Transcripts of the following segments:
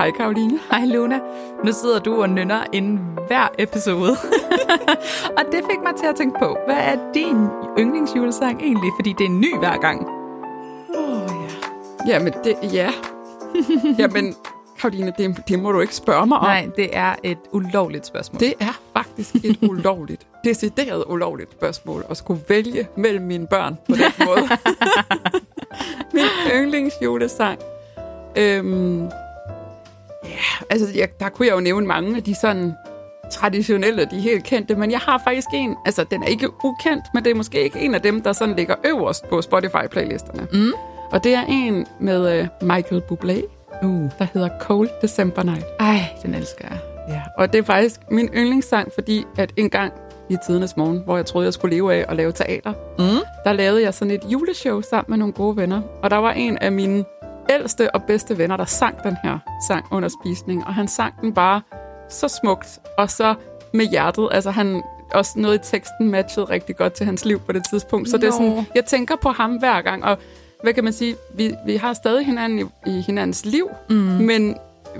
Hej Karoline. Hej Luna. Nu sidder du og nynner inden hver episode. og det fik mig til at tænke på, hvad er din yndlingsjulesang egentlig? Fordi det er en ny hver gang. Åh oh, ja. Jamen, det, ja. Jamen, Karoline, det, det må du ikke spørge mig om. Nej, det er et ulovligt spørgsmål. Det er faktisk et ulovligt, decideret ulovligt spørgsmål at skulle vælge mellem mine børn på den måde. Min yndlingsjulesang. Øhm, altså jeg, der kunne jeg jo nævne mange af de sådan traditionelle, de helt kendte, men jeg har faktisk en, altså den er ikke ukendt, men det er måske ikke en af dem, der sådan ligger øverst på Spotify-playlisterne. Mm. Og det er en med uh, Michael Bublé, Uh. der hedder Cold December Night. Ej, den elsker jeg. Ja, og det er faktisk min yndlingssang, fordi at en gang i tidernes morgen, hvor jeg troede, jeg skulle leve af at lave teater, Mm. der lavede jeg sådan et juleshow sammen med nogle gode venner. Og der var en af mine ældste og bedste venner, der sang den her sang under spisning. Og han sang den bare så smukt, og så med hjertet. Altså han også noget i teksten matchede rigtig godt til hans liv på det tidspunkt. Så det er sådan, jeg tænker på ham hver gang, og hvad kan man sige, vi, vi har stadig hinanden i, i hinandens liv, mm. men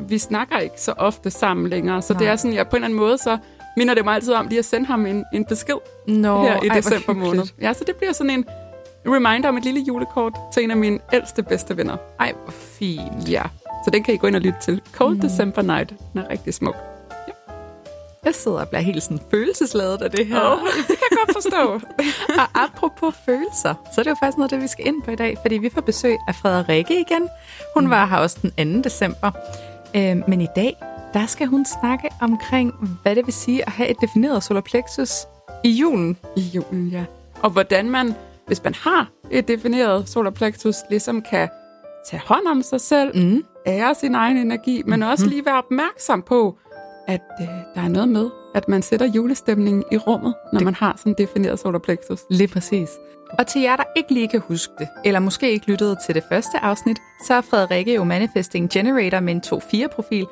vi snakker ikke så ofte sammen længere. Så Nej. det er sådan, jeg på en eller anden måde, så minder det mig altid om lige at sende ham en, en besked Nå, her i ej, december måned. Ja, så det bliver sådan en reminder om et lille julekort til en af mine ældste bedste venner. Ej, hvor fint. Ja, så den kan I gå ind og lytte til. Cold mm. December Night. Den er rigtig smuk. Jeg sidder og bliver helt sådan følelsesladet af det her. Oh, det kan jeg godt forstå. Og apropos følelser, så er det jo faktisk noget det, vi skal ind på i dag, fordi vi får besøg af Frederikke igen. Hun var her også den 2. december. Øh, men i dag, der skal hun snakke omkring, hvad det vil sige at have et defineret solar plexus i julen. I julen, ja. Og hvordan man, hvis man har et defineret solar plexus, ligesom kan tage hånd om sig selv, Mm. ære sin egen energi, men også lige være opmærksom på, at øh, der er noget med, at man sætter julestemningen i rummet, når det... man har sådan defineret solar plexus. Lige præcis. Og til jer, der ikke lige kan huske det, eller måske ikke lyttede til det første afsnit, så er Frederikke jo Manifesting Generator med en 2-4-profil,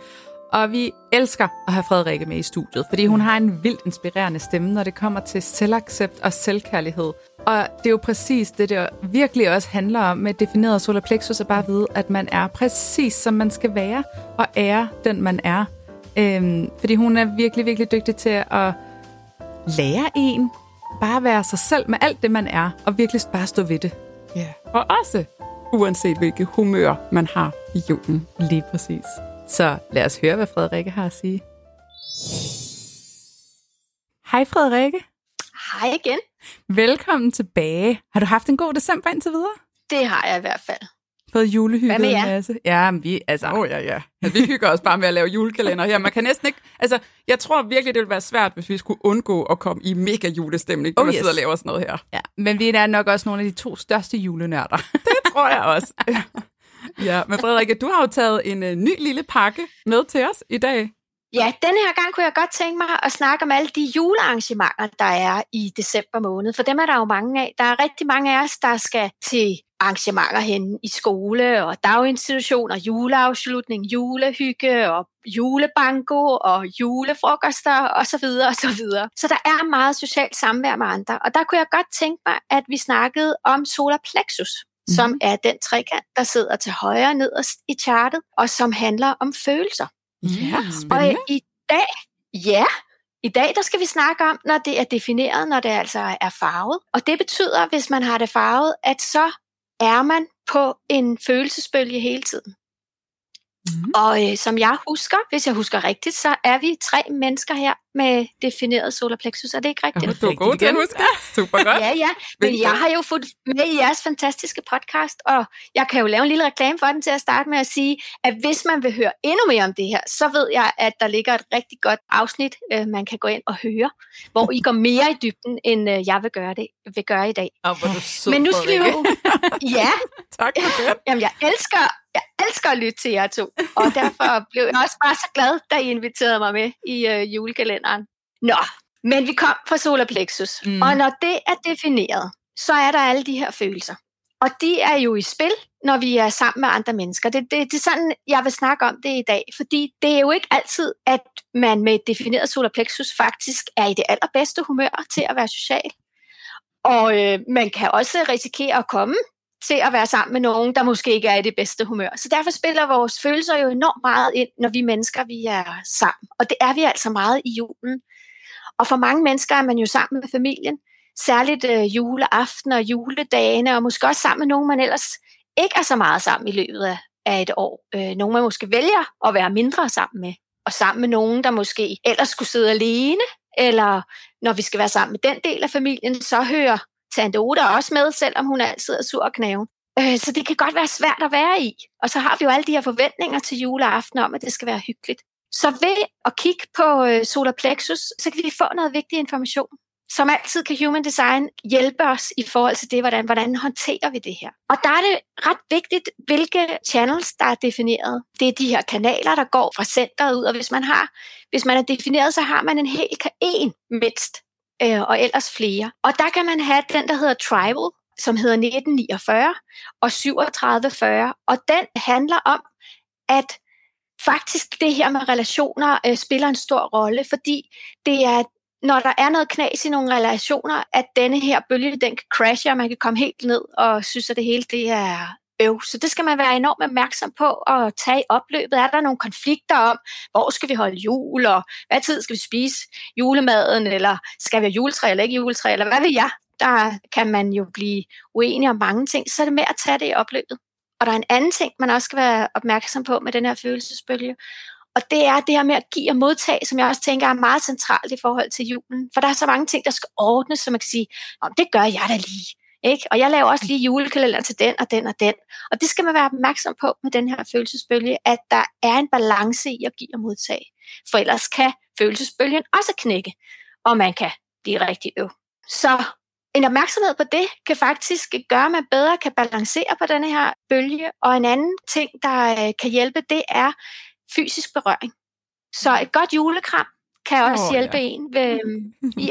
og vi elsker at have Frederikke med i studiet, fordi hun har en vildt inspirerende stemme, når det kommer til selvaccept og selvkærlighed. Og det er jo præcis det, der virkelig også handler om med defineret solar plexus, at bare vide, at man er præcis som man skal være, og ære den man er. Øhm, fordi hun er virkelig, virkelig dygtig til at lære en, bare være sig selv med alt det, man er, og virkelig bare stå ved det. Ja. Og også uanset hvilket humør man har i julen. Lige præcis. Så lad os høre, hvad Frederikke har at sige. Hej Frederikke. Hej igen. Velkommen tilbage. Har du haft en god december indtil videre? Det har jeg i hvert fald. Fået julehygget Hvad med en masse? Ja, men vi, altså... Åh, oh, ja, ja. Vi hygger os bare med at lave julekalender her. Man kan næsten ikke... Altså, jeg tror virkelig, det ville være svært, hvis vi skulle undgå at komme i mega julestemning, når Oh, yes. yes. sidder og laver sådan noget her. Ja, men vi er nok også nogle af de to største julenørder. Det tror jeg også. ja, men Frederikke, du har jo taget en uh, ny lille pakke med til os i dag. Ja, denne her gang kunne jeg godt tænke mig at snakke om alle de julearrangementer, der er i december måned. For dem er der jo mange af. Der er rigtig mange af os, der skal til arrangementer hen i skole og daginstitutioner, juleafslutning, julehygge og julebanko og julefrokoster osv. Så, videre, og så, videre. så der er meget socialt samvær med andre. Og der kunne jeg godt tænke mig, at vi snakkede om solar plexus, mm. som er den trekant, der sidder til højre nederst i chartet, og som handler om følelser. Ja, Og spændende. i dag, ja, i dag der skal vi snakke om, når det er defineret, når det altså er farvet. Og det betyder, hvis man har det farvet, at så er man på en følelsesbølge hele tiden. Mhm. Og øh, som jeg husker, hvis jeg husker rigtigt, så er vi tre mennesker her med defineret solar plexus. Er det ikke rigtigt? Ja, du er god til at huske. Super godt. Ja, ja. Men jeg har jo fået med i jeres fantastiske podcast, og jeg kan jo lave en lille reklame for den til at starte med at sige, at hvis man vil høre endnu mere om det her, så ved jeg, at der ligger et rigtig godt afsnit, øh, man kan gå ind og høre, hvor I går mere i dybden, end øh, jeg vil gøre det vil gøre i dag. Og hvor du Men nu skal vi jo... Ja, Tak for det. jamen jeg elsker, jeg elsker at lytte til jer to, og derfor blev jeg også bare så glad, da I inviterede mig med i øh, julekalenderen. Nå, men vi kom fra solar plexus, Mm. og når det er defineret, så er der alle de her følelser. Og de er jo i spil, når vi er sammen med andre mennesker. Det, det, det er sådan, jeg vil snakke om det i dag, fordi det er jo ikke altid, at man med et defineret solar plexus faktisk er i det allerbedste humør til at være social. Og øh, man kan også risikere at komme til at være sammen med nogen, der måske ikke er i det bedste humør. Så derfor spiller vores følelser jo enormt meget ind, når vi mennesker vi er sammen. Og det er vi altså meget i julen. Og for mange mennesker er man jo sammen med familien, særligt øh, juleaften og juledagene, og måske også sammen med nogen, man ellers ikke er så meget sammen i løbet af, af et år. Øh, nogen, man måske vælger at være mindre sammen med, og sammen med nogen, der måske ellers skulle sidde alene, eller når vi skal være sammen med den del af familien, så hører Tante Oda også med, selvom hun altid er sur og knæven. Øh, så det kan godt være svært at være i. Og så har vi jo alle de her forventninger til juleaften om, at det skal være hyggeligt. Så ved at kigge på øh, solar plexus, så kan vi få noget vigtig information. Som altid kan Human Design hjælpe os i forhold til det, hvordan, hvordan håndterer vi det her. Og der er det ret vigtigt, hvilke channels, der er defineret. Det er de her kanaler, der går fra centret ud, og hvis man har, hvis man er defineret, så har man en hel en mindst, øh, og ellers flere. Og der kan man have den, der hedder Tribal, som hedder 1949 og 3740, og den handler om, at faktisk det her med relationer øh, spiller en stor rolle, fordi det er, når der er noget knas i nogle relationer, at denne her bølge, den kan crashe, og man kan komme helt ned og synes, at det hele det er øv. Så det skal man være enormt opmærksom på at tage i opløbet. Er der nogle konflikter om, hvor skal vi holde jul, og hvad tid skal vi spise julemaden, eller skal vi have juletræ eller ikke juletræ, eller hvad vil jeg? Der kan man jo blive uenig om mange ting, så er det med at tage det i opløbet. Og der er en anden ting, man også skal være opmærksom på med den her følelsesbølge, og det er det her med at give og modtage, som jeg også tænker er meget centralt i forhold til julen. For der er så mange ting, der skal ordnes, som man kan sige, om det gør jeg da lige. Ikke? Og jeg laver også lige julekalender til den og den og den. Og det skal man være opmærksom på med den her følelsesbølge, at der er en balance i at give og modtage. For ellers kan følelsesbølgen også knække, og man kan blive rigtig øv. Så en opmærksomhed på det kan faktisk gøre, at man bedre kan balancere på denne her bølge. Og en anden ting, der øh, kan hjælpe, det er fysisk berøring. Så et godt julekram kan også oh, hjælpe ja. en ved,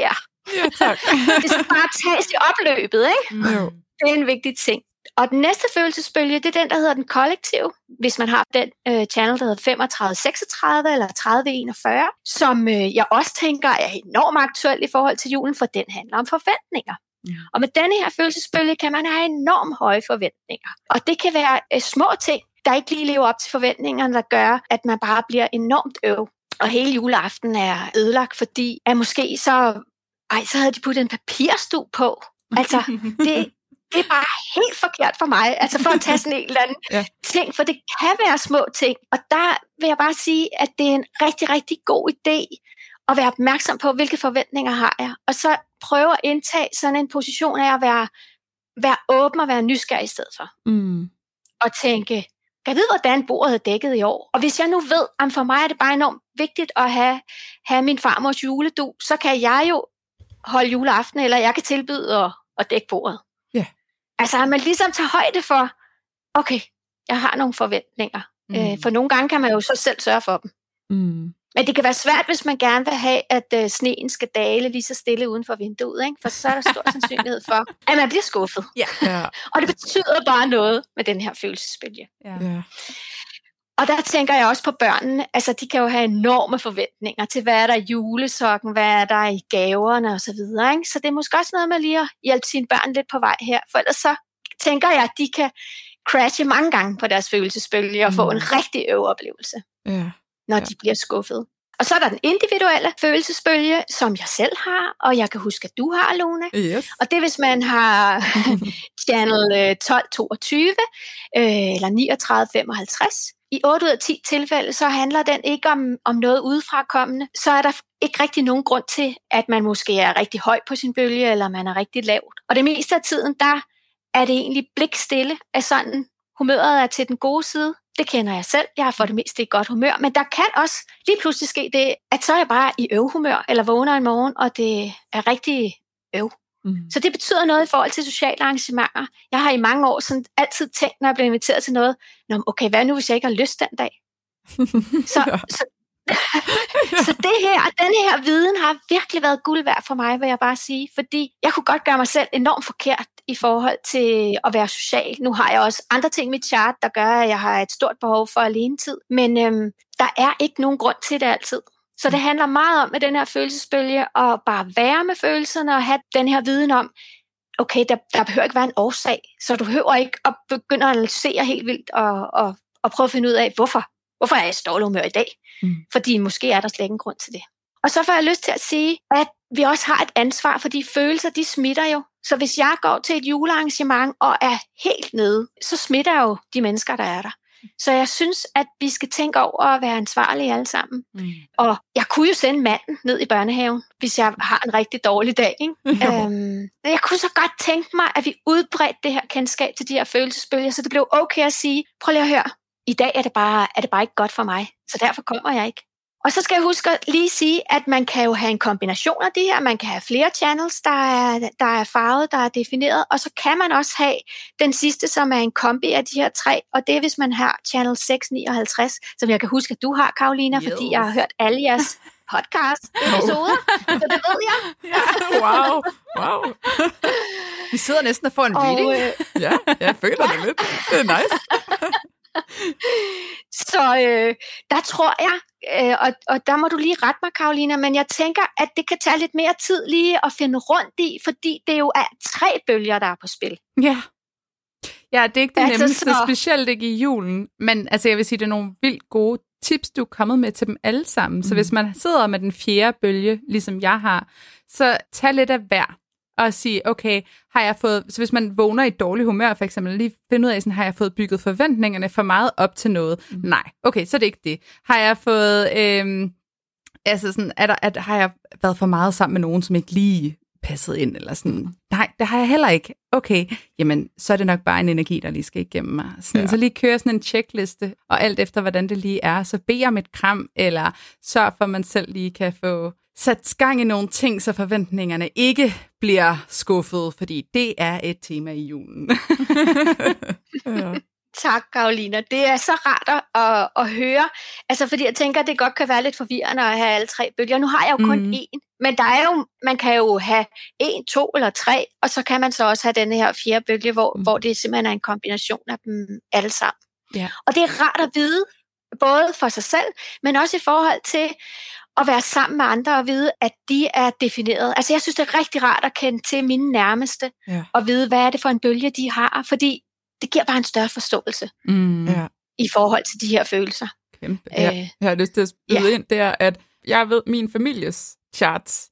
ja, Ja, tak. det skal bare tages i opløbet, ikke? Jo. Det er en vigtig ting. Og den næste følelsesbølge, det er den, der hedder den kollektiv. Hvis man har den øh, channel, der hedder 3536 eller 3041, som øh, jeg også tænker er enormt aktuel i forhold til julen, for den handler om forventninger. Ja. Og med denne her følelsesbølge kan man have enormt høje forventninger. Og det kan være øh, små ting, der ikke lige lever op til forventningerne, der gør, at man bare bliver enormt øv. Og hele juleaften er ødelagt, fordi at måske så ej, så havde de puttet en papirstue på. Altså, det, det er bare helt forkert for mig, altså for at tage sådan en eller anden ja. ting, for det kan være små ting. Og der vil jeg bare sige, at det er en rigtig, rigtig god idé at være opmærksom på, hvilke forventninger har jeg, og så prøve at indtage sådan en position af at være, være åben og være nysgerrig i stedet for. Mm. Og tænke, jeg ved, hvordan bordet er dækket i år. Og hvis jeg nu ved, at for mig er det bare enormt vigtigt at have, have min farmors juledu, så kan jeg jo holde juleaften, eller jeg kan tilbyde at, at dække bordet. Ja. Altså at man ligesom tager højde for, okay, jeg har nogle forventninger. Mm. Øh, for nogle gange kan man jo så selv sørge for dem. Mm. Men det kan være svært, hvis man gerne vil have, at øh, sneen skal dale lige så stille uden for vinduet. Ikke? For så er der stor sandsynlighed for, at man bliver skuffet. Ja. ja. Og det betyder bare noget med den her følelsesbølge. Ja. ja. Og der tænker jeg også på børnene. Altså, de kan jo have enorme forventninger til, hvad er der i julesokken, hvad er der i gaverne osv. Så, videre, ikke? så det er måske også noget med lige at hjælpe sine børn lidt på vej her. For ellers så tænker jeg, at de kan crashe mange gange på deres følelsesbølge og mm. få en rigtig øveoplevelse, ja. når ja. de bliver skuffet. Og så er der den individuelle følelsesbølge, som jeg selv har, og jeg kan huske, at du har, Lone. Yes. Og det er, hvis man har channel 1222 øh, eller 3955. I 8 ud af 10 tilfælde, så handler den ikke om, om noget udefrakommende. Så er der ikke rigtig nogen grund til, at man måske er rigtig høj på sin bølge, eller man er rigtig lavt. Og det meste af tiden, der er det egentlig blikstille af sådan, humøret er til den gode side. Det kender jeg selv. Jeg har for det meste et godt humør. Men der kan også lige pludselig ske det, at så er jeg bare i øvhumør, eller vågner en morgen, og det er rigtig øv. Mm. Så det betyder noget i forhold til sociale arrangementer. Jeg har i mange år sådan altid tænkt, når jeg bliver inviteret til noget, Nå, okay, hvad nu, hvis jeg ikke har lyst den dag? så, så, så det her, den her viden har virkelig været guld værd for mig, vil jeg bare sige, fordi jeg kunne godt gøre mig selv enormt forkert i forhold til at være social. Nu har jeg også andre ting i mit chart, der gør, at jeg har et stort behov for alene tid, men øhm, der er ikke nogen grund til det altid. Så det handler meget om med den her følelsesbølge at bare være med følelserne og have den her viden om, okay, der, der behøver ikke være en årsag, så du behøver ikke at begynde at analysere helt vildt og, og, og prøve at finde ud af, hvorfor. Hvorfor er jeg i dårlig humør i dag? Mm. Fordi måske er der slet ingen grund til det. Og så får jeg lyst til at sige, at vi også har et ansvar, fordi følelser, de smitter jo. Så hvis jeg går til et julearrangement og er helt nede, så smitter jeg jo de mennesker, der er der. Så jeg synes, at vi skal tænke over at være ansvarlige alle sammen. Mm. Og jeg kunne jo sende manden ned i børnehaven, hvis jeg har en rigtig dårlig dag. Ikke? øhm, jeg kunne så godt tænke mig, at vi udbredte det her kendskab til de her følelsesbølger, så det blev okay at sige, prøv lige at høre, i dag er det, bare, er det bare ikke godt for mig, så derfor kommer jeg ikke. Og så skal jeg huske at lige sige, at man kan jo have en kombination af det her. Man kan have flere channels, der er, der er farvet, der er defineret. Og så kan man også have den sidste, som er en kombi af de her tre. Og det er, hvis man har channel 659, som jeg kan huske, at du har, Karolina, yes. fordi jeg har hørt alle jeres podcast-episoder. så det ved jeg. ja, wow, wow. Vi sidder næsten og får en reading. Og, øh, ja, jeg føler det lidt. Det er nice. Så øh, der tror jeg, øh, og, og der må du lige rette mig, Karolina, men jeg tænker, at det kan tage lidt mere tid lige at finde rundt i, fordi det jo er tre bølger, der er på spil. Ja. Ja, det er ikke det altså, nemmeste, så... specielt ikke i julen. Men altså, jeg vil sige, det er nogle vildt gode tips, du er kommet med til dem alle sammen. Mm. Så hvis man sidder med den fjerde bølge, ligesom jeg har, så tag lidt af hver og sige, okay, har jeg fået, så hvis man vågner i dårlig humør for eksempel, lige finde ud af, sådan, har jeg fået bygget forventningerne for meget op til noget? Mm. Nej, okay, så er det ikke det. Har jeg fået, øhm, altså sådan, er der, at, har jeg været for meget sammen med nogen, som ikke lige passet ind, eller sådan, nej, det har jeg heller ikke. Okay, jamen, så er det nok bare en energi, der lige skal igennem mig. Sådan, ja. Så lige køre sådan en checkliste, og alt efter, hvordan det lige er, så bed om et kram, eller sørg for, at man selv lige kan få sat gang i nogle ting, så forventningerne ikke bliver skuffet, fordi det er et tema i julen. ja. Tak, Karolina. Det er så rart at, at høre. Altså, fordi jeg tænker, at det godt kan være lidt forvirrende at have alle tre bølger. Nu har jeg jo kun mm. én, men der er jo, man kan jo have en, to eller tre, og så kan man så også have den her fjerde bølge, hvor, mm. hvor det simpelthen er en kombination af dem alle sammen. Ja. Og det er rart at vide, både for sig selv, men også i forhold til at være sammen med andre og vide, at de er defineret. Altså jeg synes, det er rigtig rart at kende til mine nærmeste, ja. og vide, hvad er det for en bølge, de har, fordi det giver bare en større forståelse mm. i forhold til de her følelser. Kæmpe. Ja, øh, jeg har lyst til at spille ja. ind der, at jeg ved min families charts,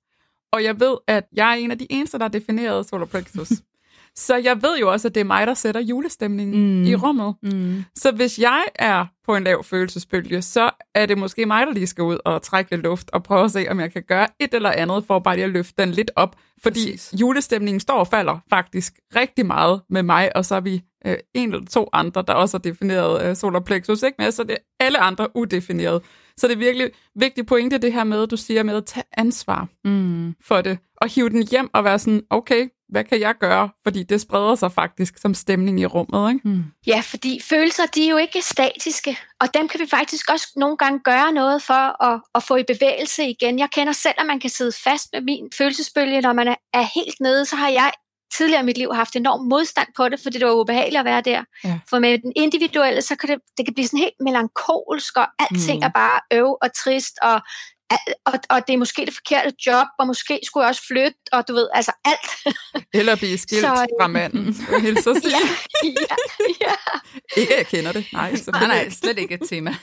og jeg ved, at jeg er en af de eneste, der har defineret solar plexus. Så jeg ved jo også, at det er mig, der sætter julestemningen mm. i rummet. Mm. Så hvis jeg er på en lav følelsesbølge, så er det måske mig, der lige skal ud og trække lidt luft og prøve at se, om jeg kan gøre et eller andet for bare lige at løfte den lidt op. Fordi Præcis. julestemningen står og falder faktisk rigtig meget med mig, og så er vi øh, en eller to andre, der også har defineret øh, solar plexus, ikke? Men så det er alle andre udefineret. Så det er virkelig vigtigt pointe, det her med, du siger med at tage ansvar mm. for det, og hive den hjem og være sådan, okay, hvad kan jeg gøre? Fordi det spreder sig faktisk som stemning i rummet. Ikke? Mm. Ja, fordi følelser, de er jo ikke statiske, og dem kan vi faktisk også nogle gange gøre noget for at, at få i bevægelse igen. Jeg kender selv, at man kan sidde fast med min følelsesbølge, når man er, helt nede, så har jeg tidligere i mit liv haft enorm modstand på det, fordi det var ubehageligt at være der. Ja. For med den individuelle, så kan det, det kan blive sådan helt melankolsk, og alting mm. er bare øv og trist, og og, og det er måske det forkerte job, og måske skulle jeg også flytte, og du ved, altså alt. Eller blive skilt så, fra manden, så sige. ja, ja, ja. ikke jeg kender det. Nej, nej, nej, slet ikke et tema.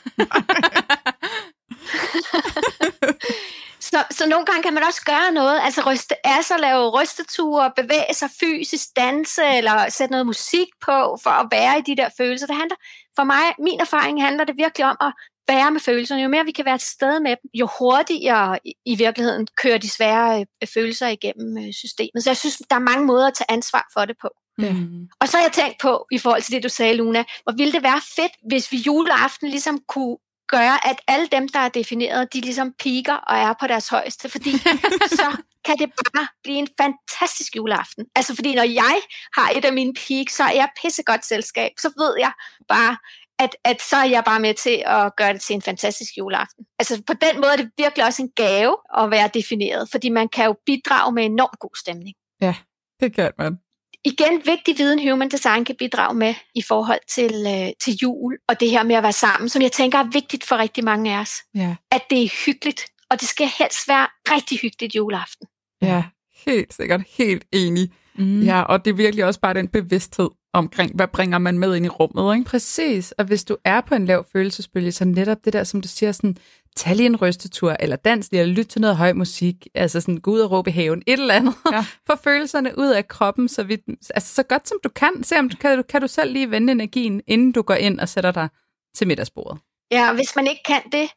Så, så nogle gange kan man også gøre noget, altså ryste af sig, lave rysteture, bevæge sig fysisk, danse, eller sætte noget musik på, for at være i de der følelser. Det handler, for mig, min erfaring handler det virkelig om at være med følelserne. Jo mere vi kan være til stede med dem, jo hurtigere i virkeligheden kører de svære øh, følelser igennem øh, systemet. Så jeg synes, der er mange måder at tage ansvar for det på. Ja. Og så har jeg tænkt på, i forhold til det, du sagde, Luna, hvor ville det være fedt, hvis vi juleaften ligesom kunne gøre, at alle dem, der er defineret, de ligesom piker og er på deres højeste, fordi så kan det bare blive en fantastisk juleaften. Altså fordi når jeg har et af mine peak, så er jeg pissegodt selskab, så ved jeg bare, at, at så er jeg bare med til at gøre det til en fantastisk juleaften. Altså på den måde er det virkelig også en gave at være defineret, fordi man kan jo bidrage med enormt god stemning. Ja, det kan man. Igen, vigtig viden human design kan bidrage med i forhold til, øh, til jul, og det her med at være sammen, som jeg tænker er vigtigt for rigtig mange af os. Ja. At det er hyggeligt, og det skal helst være rigtig hyggeligt juleaften. Ja, helt sikkert. Helt enig. Mm. Ja, og det er virkelig også bare den bevidsthed omkring, hvad bringer man med ind i rummet, ikke? Præcis, og hvis du er på en lav følelsesbølge, så netop det der, som du siger, sådan, tag lige en rystetur, eller dans lige, eller lyt til noget høj musik, altså sådan, gå ud og råbe i haven, et eller andet, ja. Få følelserne ud af kroppen, så, vidt, altså, så godt som du kan. Se om du kan, kan du selv lige vende energien, inden du går ind og sætter dig til middagsbordet. Ja, og hvis man ikke kan det,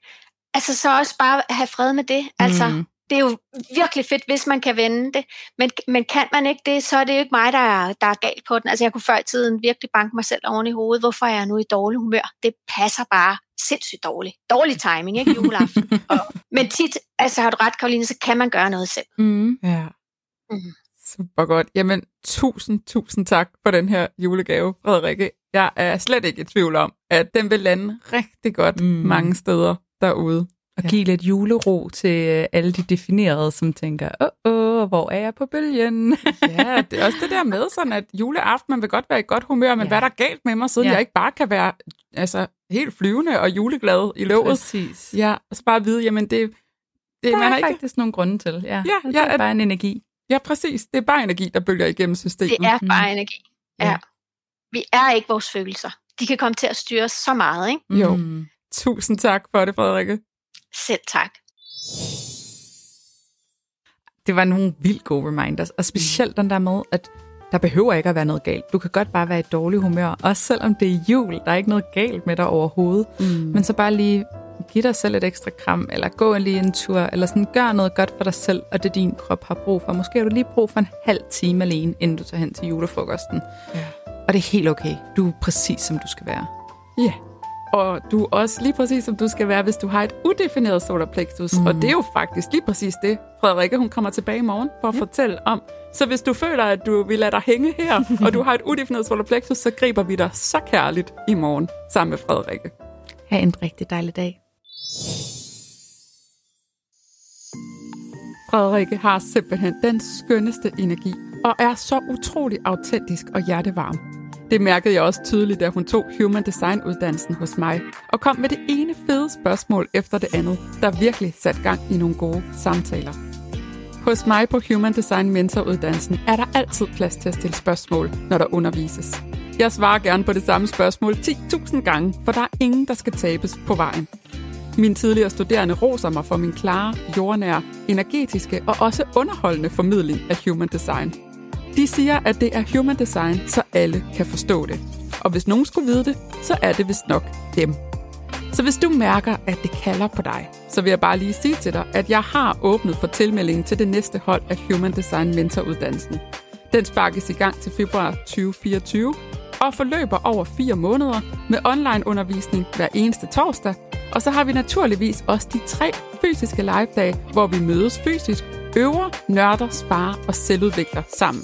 altså så også bare have fred med det. Altså, Mm. det er jo virkelig fedt, hvis man kan vende det. Men, men kan man ikke det, så er det jo ikke mig, der er, der er galt på den. Altså jeg kunne før i tiden virkelig banke mig selv oven i hovedet. Hvorfor er jeg nu i dårlig humør? Det passer bare sindssygt dårligt. Dårlig timing, ikke juleaften. og, men tit, altså har du ret, Karoline, så kan man gøre noget selv. Mm. Ja. Mhm. Super godt. Jamen, tusind, tusind tak for den her julegave, Frederikke. Jeg er slet ikke i tvivl om, at den vil lande rigtig godt Mm. mm. mange steder derude. Og give lidt julero til øh, alle de definerede, som tænker, åh, åh, hvor er jeg på bølgen? Ja, det er også det der med sådan, at juleaften, man vil godt være i godt humør, men Ja. ja. hvad er der galt med mig, siden Ja. ja. jeg ikke bare kan være altså, helt flyvende og juleglad i låget. Præcis. Ja, og så bare vide, jamen det, det Det man er ikke... faktisk nogle grunde til. Ja, Ja, det ja, er at- bare en energi. Ja, præcis. Det er bare energi, der bølger igennem systemet. Det er Mhm. bare energi. Ja. Ja. Vi er ikke vores følelser. De kan komme til at styre så meget, ikke? Jo. Mm. Tusind tak for det, Frederikke. Selv tak. Det var nogle vildt gode reminders, og specielt den der med, at der behøver ikke at være noget galt. Du kan godt bare være i dårlig humør, også selvom det er jul. Der er ikke noget galt med dig overhovedet. Mm. Men så bare lige give dig selv et ekstra kram, eller gå lige en tur, eller sådan gør noget godt for dig selv, og det din krop har brug for. Måske har du lige brug for en halv time alene, inden du tager hen til julefrokosten. Ja. Og det er helt okay. Du er præcis, som du skal være. Ja. Og du også lige præcis, som du skal være, hvis du har et udefineret solar plexus. Mm. Og det er jo faktisk lige præcis det, Frederikke hun kommer tilbage i morgen for at ja. fortælle om. Så hvis du føler, at du vil lade dig hænge her, og du har et udefineret solar plexus, så griber vi dig så kærligt i morgen sammen med Frederikke. Ha' en rigtig dejlig dag. Frederikke har simpelthen den skønneste energi, og er så utrolig autentisk og hjertevarm. Det mærkede jeg også tydeligt, da hun tog Human Design-uddannelsen hos mig, og kom med det ene fede spørgsmål efter det andet, der virkelig satte gang i nogle gode samtaler. Hos mig på Human Design Mentoruddannelsen er der altid plads til at stille spørgsmål, når der undervises. Jeg svarer gerne på det samme spørgsmål 10.000 gange, for der er ingen, der skal tabes på vejen. Min tidligere studerende roser mig for min klare, jordnære, energetiske og også underholdende formidling af Human Design. De siger, at det er Human Design, så alle kan forstå det. Og hvis nogen skulle vide det, så er det vist nok dem. Så hvis du mærker, at det kalder på dig, så vil jeg bare lige sige til dig, at jeg har åbnet for tilmeldingen til det næste hold af Human Design Mentoruddannelsen. Den sparkes i gang til februar 2024 og forløber over fire måneder med online undervisning hver eneste torsdag. Og så har vi naturligvis også de tre fysiske live-dage, hvor vi mødes fysisk, øver, nørder, sparer og selvudvikler sammen.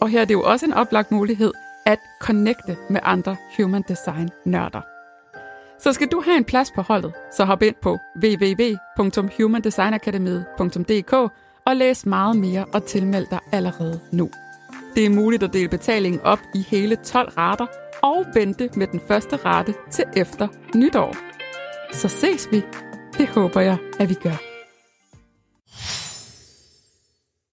Og her er det jo også en oplagt mulighed at connecte med andre human design nørder. Så skal du have en plads på holdet, så hop ind på www.humandesignakademiet.dk og læs meget mere og tilmeld dig allerede nu. Det er muligt at dele betalingen op i hele 12 rater og vente med den første rate til efter nytår. Så ses vi. Det håber jeg, at vi gør.